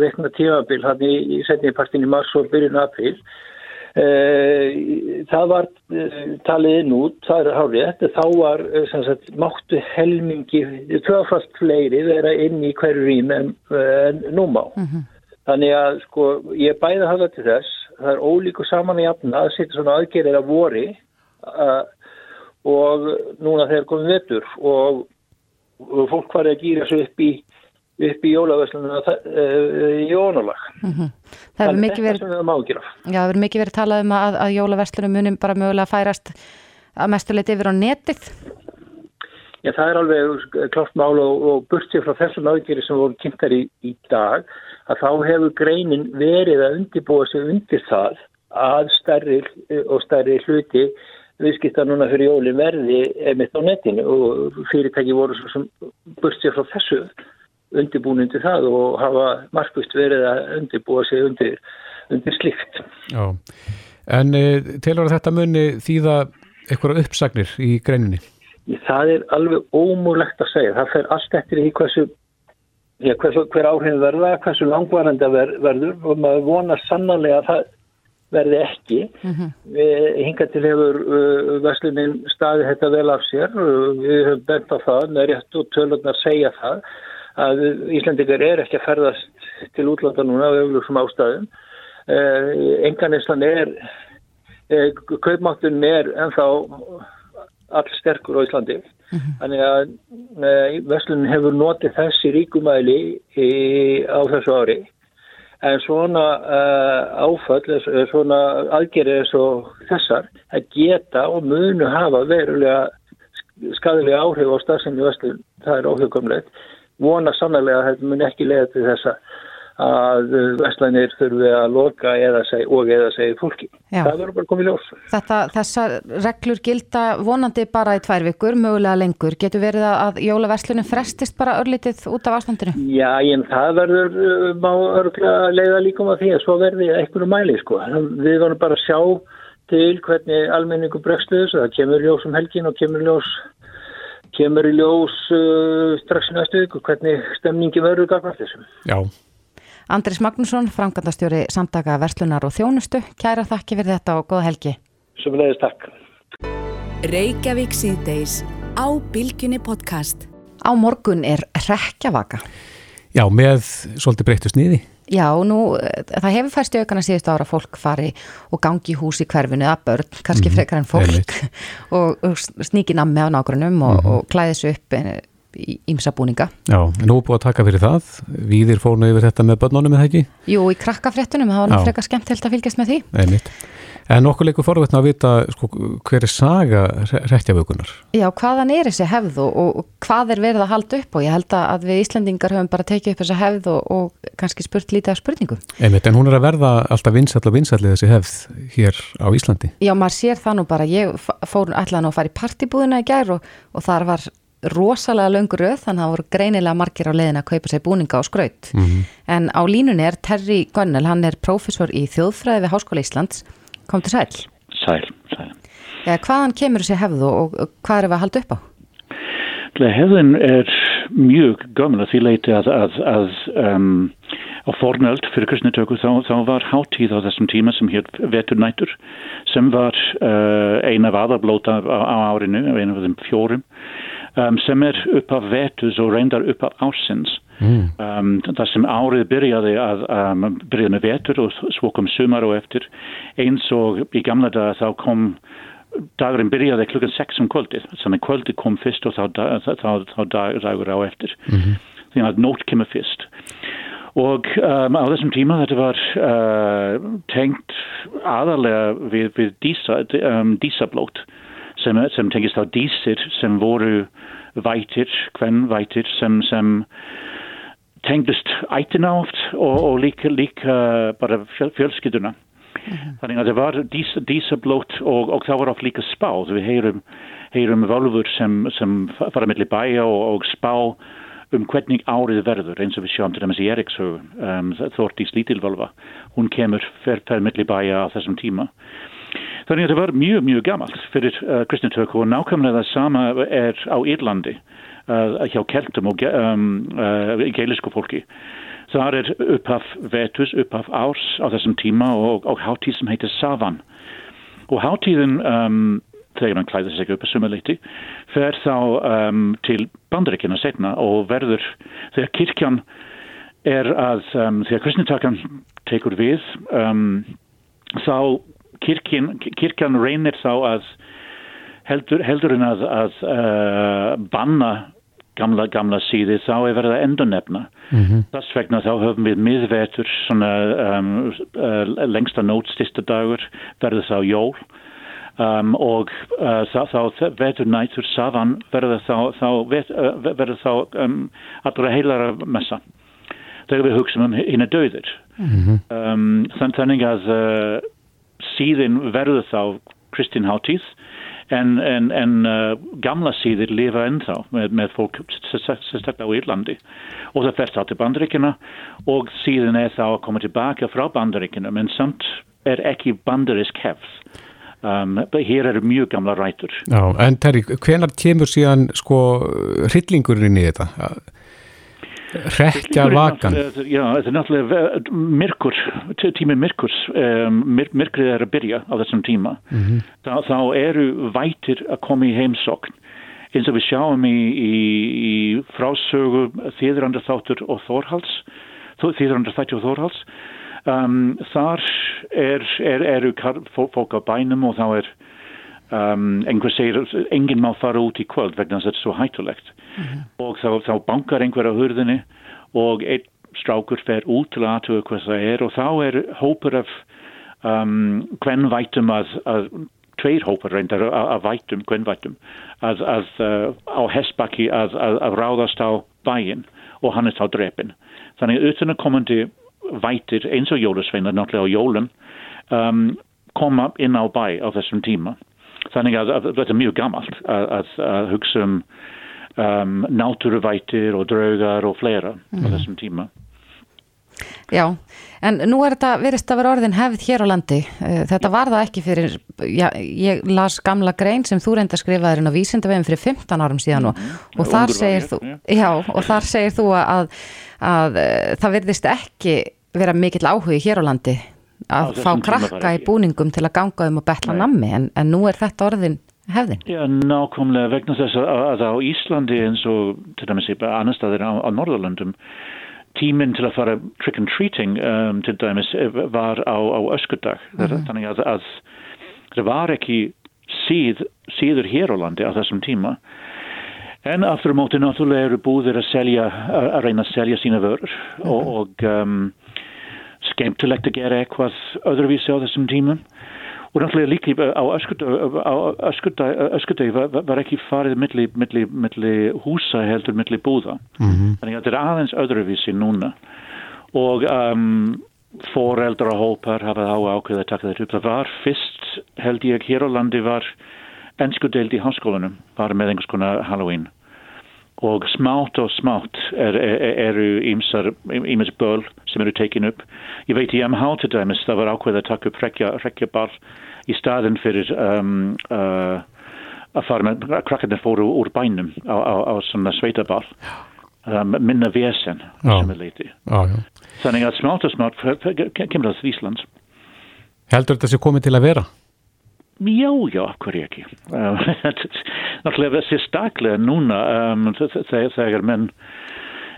veikna tímabil hann í, í setnipartin í mars og byrjun april Uh, það var uh, talið inn út, það er hárið, þá var uh, sagt, máttu helmingi, tvöfast fleiri vera inn í hverju rým en, en númá. Mm -hmm. Þannig að sko ég bæði hafa til þess, það er ólíku saman í afna að setja svona aðgerðir að vori og núna þegar komum vettur og, og fólk var að gýra svo upp í upp í jólaverslunum í ónálag. Mm -hmm. Það hefur mikið verið, já, hefur mikið verið talað um að, að jólaverslunum munum bara mögulega færast að mestuleiti yfir á netið. Já, það er alveg klart mál og, og burtið frá þessum aðgeri sem voru kynntar í, í dag að þá hefur greinin verið að undibúa sig undir það að stærri og stærri hluti viðskipta núna fyrir jólin verði emitt á netinu og fyrirtæki voru svo sem burtið frá þessu undirbúin undir það og hafa markvist verið að undirbúa sig undir, undir slikt. Já, en e, telur þetta muni þýða eitthvað uppsagnir í greininni? Það er alveg ómúlegt að segja. Það fer allt eftir í hversu, já, hversu hver áhrifin verða, hversu langvarandi ver, verður og maður vonar sannarlega að það verði ekki. Mm -hmm. Hinga til hefur uh, Veslunin staði þetta vel af sér. Við höfum bent á það, með rétt og tölurnar segja það að Íslandingar er ekki að ferðast til útlanda núna af auðvitsum ástæðum. Enganistan er, eh, kaupmáttun er ennþá all sterkur á Íslandi. Mm -hmm. Þannig að eh, Veslunin hefur notið þessi ríkumæli á þessu ári. En svona uh, áfall, svona aðgerið eins og þessar, að geta og munu hafa verulega skadilega áhrif á stafsefni Vestlun, það er óhugumlegt vona sannlega að þetta mun ekki leiða til þessa að vestlænir þurfi að loka eða seg, og eða segja fólki. Já. Það verður bara komið ljós. Þetta, þessar reglur gilda vonandi bara í tvær vikur, mögulega lengur. Getur verið að jólaverslunum frestist bara örlítið út af ástandinu? Já, en það verður uh, má örgulega leiða líkum að því að svo verði einhverju mæli, sko. Við vorum bara að sjá til hvernig almenningu bregstuðs og það kemur ljós um helgin og kemur ljós kemur í ljós uh, strax í næstu viku hvernig stemningi verður gafnast þessum. Já. Andris Magnússon, framkvæmdastjóri samtaka Verslunar og Þjónustu, kæra þakki fyrir þetta og góða helgi. Ég takk. Reykjavík síðdeis á Bilginni podcast. Á morgun er rekjavaka. Já, með svolítið breyttu sniði. Já, nú, það hefur færst í aukana síðustu ára fólk fari og gangi í hús í hverfinu að börn, kannski mm, frekar en fólk og, og sníki nammi á nágrunum og, mm. og klæði þessu upp eh, í ímsa búninga. Já, nú búið að taka fyrir það. Víðir fónu yfir þetta með börnunum eða ekki? Jú, í krakkafréttunum, það var nú frekar skemmt held að fylgjast með því. Einmitt. En okkur leikur forveitna að vita sko, hver er saga réttjavökunar? Já, hvaðan er þessi hefð og, og hvað er verið að halda upp og ég held að við Íslandingar höfum bara tekið upp þessa hefð og, og kannski spurt lítið af spurningum. Einmitt, en hún er að verða alltaf vinsall og vinsallið þessi hefð hér á Íslandi? Já, maður sér það nú bara, ég fór allan að fara í partibúðina í gær og, og þar var rosalega löngur öð þannig að það voru greinilega margir á leiðin að kaupa sér búninga og skraut. Mm -hmm. En á línunni er Terri Gönnel, hann er prófessor í þjóðfræði við Háskóla Íslands Kom til sæl. Sæl, sæl. Ja, hvaðan kemur þessi hefðu og hvað er við að halda upp á? Hefðin er mjög gömul að því leiti að, að, að um, á fornöld fyrir kristnitöku þá, þá var háttíð á þessum tíma sem hér vetur nætur sem var uh, eina af aðarblóta á, á árinu, eina af þeim fjórum um, sem er upp af vetus og reyndar upp af ásins Mm. Um, það sem árið byrjaði að um, byrjaði með vetur og svo kom sumar og eftir. Eins og í gamla dag þá kom dagurinn byrjaði klukkan 6 um kvöldið. Þannig kvöldið kom fyrst og þá, þá, þá, þá dag, dagur á eftir. Mm -hmm. þannig að nótt kemur fyrst. Og um, á þessum tíma þetta var uh, tengt aðalega við, við dísa, um, dísablót sem, sem tengist á dísir sem voru vætir, hvern vætir sem, sem tengdust ætina oft og, og líka, líka bara fjölskylduna. Mm -hmm. Þannig að það var dísablót og, og það var oft líka spáð. Við heyrum, heyrum völfur sem, sem fara mellir bæja og, og spá um hvernig árið verður eins og við sjáum til dæmis í Erikshögu um, Þortís lítilvölva. Hún kemur fer mellir bæja á þessum tíma. Þannig að það var mjög, mjög gammalt fyrir uh, kristnitöku og nákvæmlega það sama er á Írlandi uh, hjá keltum og um, uh, geilisku fólki. þar er upphaf vetus, upphaf árs á þessum tíma og, og hátíð sem heitir Savan og hátíðin um, þegar hann klæðir sig upp að sumuleiti fer þá um, til bandaríkina setna og verður þegar kirkjan er að um, þegar kristnitakkan tekur við um, þá kirkjan, kirkjan reynir þá að heldur, heldur en að, að uh, banna gamla, gamla síði þá er verið að endur nefna. Mm -hmm. Þess vegna þá höfum við miðvetur svona um, uh, lengsta nótstista dagur verður þá jól um, og uh, þá, þá vetur nætur savan verður þá, þá, uh, verður þá um, allra heilara messa þegar við hugsaum um hinn döðir. Mm -hmm. þannig að síðin verður þá Kristín Háttíð en, en, en uh, gamla síðir lifa ennþá með, með fólk sérstaklega á Írlandi. Og það fæst á til bandaríkina og síðan er þá að koma tilbaka frá bandaríkina menn samt er ekki bandarísk hefð. Um, hér eru mjög gamla rætur. Já, En Terri, hvenar kemur síðan sko hryllingurinn í þetta? Rekja vakan Já, þetta er náttúrulega myrkur, tími myrkurs um, myr, myrkrið er að byrja á þessum tíma. Mm -hmm. þá, þá eru vætir að koma í heimsokn eins og við sjáum í, í, í frásögu þýðrandur þáttur og þórhals þýðrandur þáttur og þórhals um, þar er, er, eru fólk á bænum og þá er Um, einhver segir, enginn má fara út í kvöld vegna þess að þetta er svo hættulegt mm -hmm. og þá, þá bankar einhver á hurðinni og einn strákur fer út til aðtöðu hvað það er og þá er hópur af um, hvernvætum að, að tveir hópur reyndar að vætum, hvernvætum að, að uh, á hessbakki að, að ráðast á bæin og hann er þá drepin. Þannig utan að komandi vætir eins og jólusveinar náttúrulega á jólun um, koma inn á bæ á þessum tíma Þannig að, að þetta er mjög gammalt að, að, að hugsa um, um náturuvætir og draugar og fleira mm. á mhm. þessum tíma. Já, en nú er þetta verist að vera orðin hefð hér á landi. Eh, þetta var það ekki fyrir, já, ég las gamla grein sem þú reynda skrifaðurinn á vísindaveginn fyrir 15 árum síðan og, mm. og, þar, segir þú, já, og þar segir þú að, að eh, það verðist ekki vera mikill áhugi hér á landi að fá krakka í búningum til að ganga um og betla nammi en, en nú er þetta orðin hefðin. Já, nákvæmlega vegna þess að, að á Íslandi eins og til dæmis í annar staðir á, á Norðurlandum tíminn til að fara trick and treating um, til dæmis var á, á öskudag mm -hmm. þannig að, að það var ekki síð, síður hér á landi á þessum tíma en aftur á móti náttúrulega eru búðir að selja að reyna að selja sína vörur mm -hmm. og, og um, skemmtilegt að gera eitthvað öðruvísi á þessum tímum. Og náttúrulega líka á öskudagi var, var ekki farið milli, milli, milli húsa heldur milli búða. Mm -hmm. þannig að þetta er aðeins öðruvísi núna. Og um, foreldra hópar hafa á ákveð að taka þetta upp. Það var fyrst held ég hér á landi var ennskudeld í háskólanum bara með einhvers konar Halloween og smátt og smátt eru er, er ímins böl sem eru tekin upp. Ég veit í MH til dæmis það var ákveð að taka upp rekjaball í staðin fyrir um, uh, að fara með krakkarnir fóru úr bænum á, á, á svona sveitaball um, minna vesen sem er leiti. Þannig að smátt og smátt kemur það til Íslands. Heldur þetta sé komið til að vera? Já, já, hverju ekki. Náttúrulega þessi staklega núna um, þegar menn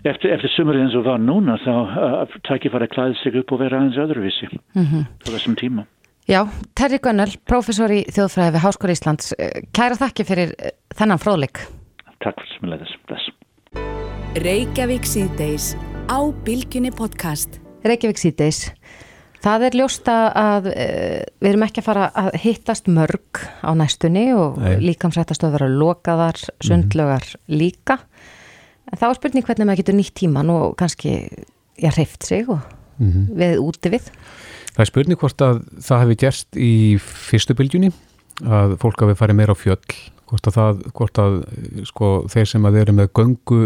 eftir, eftir sumurinn eins og var núna þá uh, tækir fara að klæða sig upp og vera aðeins öðruvísi mm -hmm. á þessum tíma. Já, Terri Gunnel, professor í þjóðfræði við Háskóri Íslands. Kæra þakki fyrir uh, þennan fróðleik. Takk fyrir sem leðis. Bless. Reykjavík síðdeis á Bilginni podcast. Reykjavík síðdeis. Það er ljósta að e, við erum ekki að fara að hittast mörg á næstunni og líkamsrættastöð vera lokaðar, mhm. sundlögar mm -hmm. líka. En þá er spurning hvernig maður getur nýtt tíman og kannski ég hreift sig og mm -hmm. við úti við. Það er spurning hvort að það hefði gerst í fyrstu bylgjunni að fólk hafi farið meira á fjöll hvort að, það, hvort að sko, þeir sem að eru með göngu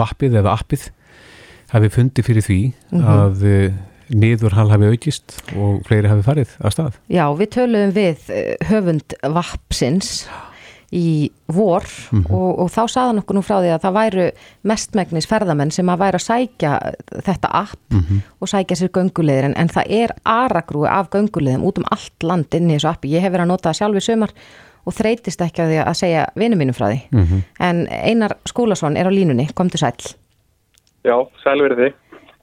vappið eða appið hafi fundið fyrir því mm -hmm. að niðurhal hafi aukist og fleiri hafi farið að stað. Já, við töluðum við eh, höfund Vapsins í vor Mhm. og, og þá saðan okkur nú frá því að það væru mestmægnis ferðamenn sem að væri að sækja þetta app Mhm. og sækja sér göngulegir en, en það er aragrúi af göngulegum út um allt land inn í þessu appi. Ég hef verið að nota það sjálf í sumar og þreytist ekki að því að segja vinum mínum frá því. Mhm. En Einar Skúlason er á línunni, komdu sæl. Já, sælverið þig.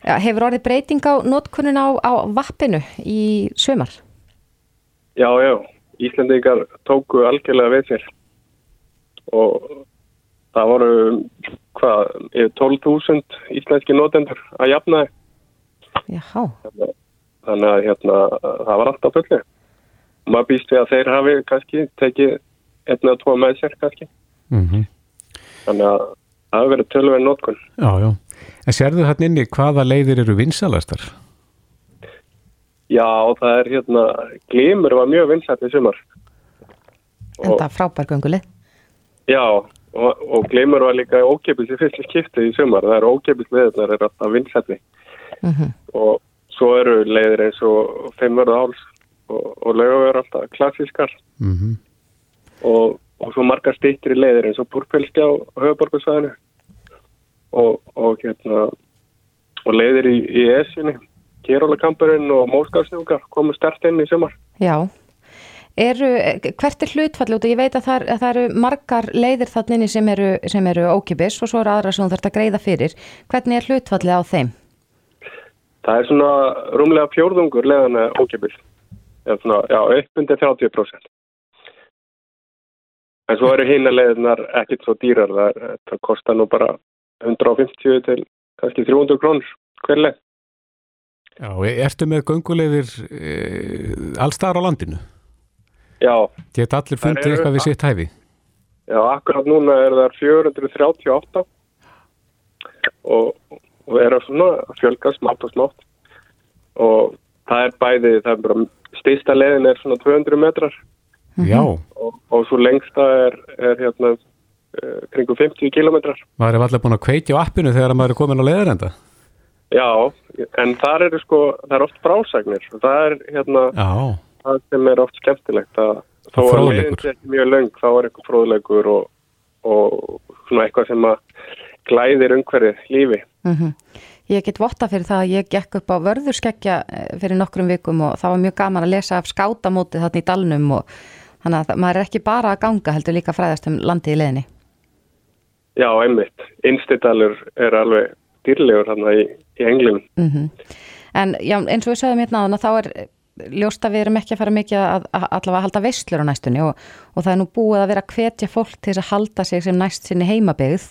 Hefur orðið breyting á notkunnin á, á vappinu í sumar? Já, já, Íslandingar tóku algjörlega við sér og það voru, hvað, yfir 12.000 íslenski notendur að jafna þið. Jáhá. Þannig að hérna, það var alltaf fullið. Maður býst við að þeir hafi kannski tekið einn eða tvo með sér kannski. Mhm. Þannig að það hefur verið tölverið notkun. Já, já. En sérðu hann inni hvaða leiðir eru vinsalastar? Já, það er hérna, glimur var mjög vinsætt í sumar. En það frábær göngulið. Já, og, og glimur var líka ókepis í fyrstu skipti í sumar. Það eru ókepis leiðirnar er alltaf vinsætti. Mm Og svo eru leiðir eins og fimmverðu háls og, og laugavegur alltaf klassískar. Mhm. og, og svo margar stýttir í leiðir eins og Búrfélski á höfuborgarsvæðinu og, og hérna og leiðir í, í Esjunni Kérólakampurinn og Móskársnjúkar komu stert inn í sumar Já. Eru, hvert er hlutfalli út og ég veit að það, er, að það eru margar leiðir þannig sem eru, sem eru ókipis og svo eru aðra sem þú þarfst að greiða fyrir. Hvernig er hlutfalli á þeim? það er svona rúmlega fjórðungur leiðana ókipis eða svona, já, uppundi 30% en svo eru hína leiðinar ekkit svo dýrar það, það kostar nú bara 150 til kannski 300 krónur hver leið. Já, ertu með gönguleiðir e, allstaðar á landinu? Já, Geta allir fundið eitthvað við sitt hæfi? Já, akkurat núna er það 438 og, og er að fjölga smátt og smátt. Og það er bæði, það er bara stýsta leiðin er svona 200 metrar. Já, og, og svo lengsta er, er hérna uh, kringu 50 kilometrar. maður er allir búin að kveikja á appinu þegar maður er komin á leiðarenda. Já, en þar eru sko, það er oft frásagnir og það er hérna Já, það sem er oft skemmtilegt að þó að leiðin sé ekki mjög löng þá er eitthvað fróðleikur og, og svona eitthvað sem að glæðir umhverfið lífi. Mm Ég get votta fyrir það að ég gekk upp á vörðurskeggja eh, fyrir nokkrum vikum og það var mjög gaman að lesa af skátamótið þarna í dalnum og þannig að maður er ekki bara að ganga heldur líka að fræðast um landið í leðinni. Já, einmitt. Innstidalur er alveg dýrlegur hann í, í englunum. Mm En já, eins og við sögum hérna að þá er ljóst að við erum ekki að fara mikið að, að allavega halda veislur á næstunni og, og það er nú búið að vera að hvetja fólk til að halda sig sem næst sinni heimabegð.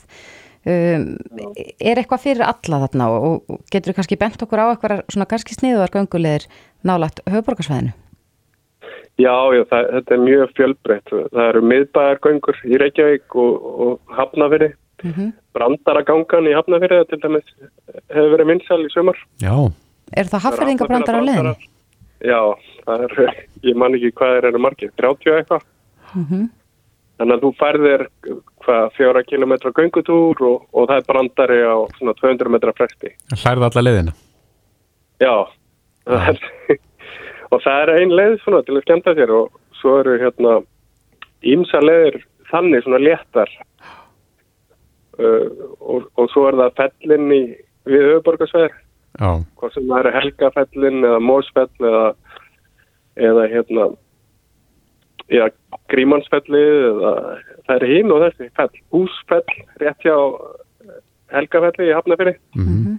Um, er eitthvað fyrir alla þarna og, og getur við kannski bent okkur á eitthvað svona kannski sniðuðar göngulegir nálagt höfuborgarsvæðinu? Já, já, það, þetta er mjög fjölbreytt. Það eru miðbæjargöngur í Reykjavík og, og Hafnafyrði. Mm -hmm. Brandaragangan í Hafnafyrði til dæmis hefur verið vinsal í sumar. já, Er það hafðringabrandar á leðinni? Já, það er, ég man ekki hvað þeir eru margir, 30 eitthvað. Mm Þannig að þú færðir hvað fjóra kilometra göngutúr og, og það er brandari á svona 200 metra fresti. hlærðu alla leiðina. Já, það er, og það er ein leið svona til að skemmta sér og svo eru hérna ímsa leiðir þannig svona léttar. Uh, og, og svo er það fellin í við höfuborgarsveðir, Já, hvað sem það eru helgafellin eða mósfell eða, eða hérna já, grímansfellið eða það er hinn og þessi fell, húsfell rétt hjá helgafelli í Hafnafyrir mhm,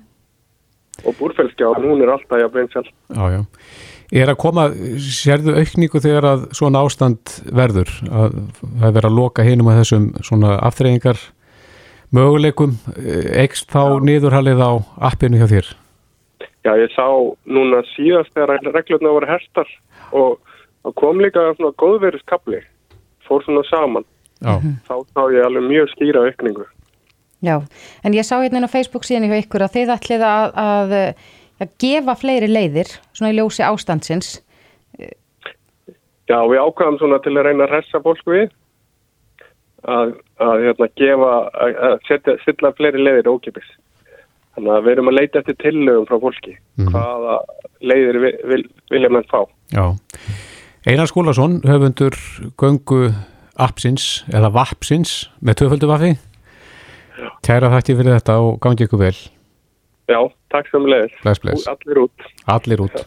og búrfellskjá, hún er alltaf jafn vinsæl. já, já. Er að koma, sérðu aukningu þegar að svona ástand verður? Að það er verið að loka hinum að þessum svona aftreyingar möguleikum, ekst þá niðurhalið á appinu hjá þér? Já, ég sá núna síðast þegar reglurna voru herstar og kom líka svona góðverðiskabli, fór svona saman. Já, Þá sá ég alveg mjög skýra aukningu. Já, en ég sá hérna á Facebook síðan hjá ykkur að þið ætlið að, að, að gefa fleiri leiðir, svona í ljósi ástandsins. Já, við ákvæðum svona til að reyna að hressa fólk við að, að hérna gefa, að, setja, setja fleiri leiðir ókipis. Þannig að við erum að leita eftir tillögum frá fólki. Mhm. Hvaða leiðir vil, vil, vilja mann fá? já. Einar Skúlason, höfundur göngu appsins eða vappsins með tvöföldu vaffi Kæra þætti fyrir þetta og gangi ykkur vel Já, takk samanlega. Allir út. Allir út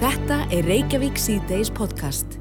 Þetta er Reykjavík C-Days podcast.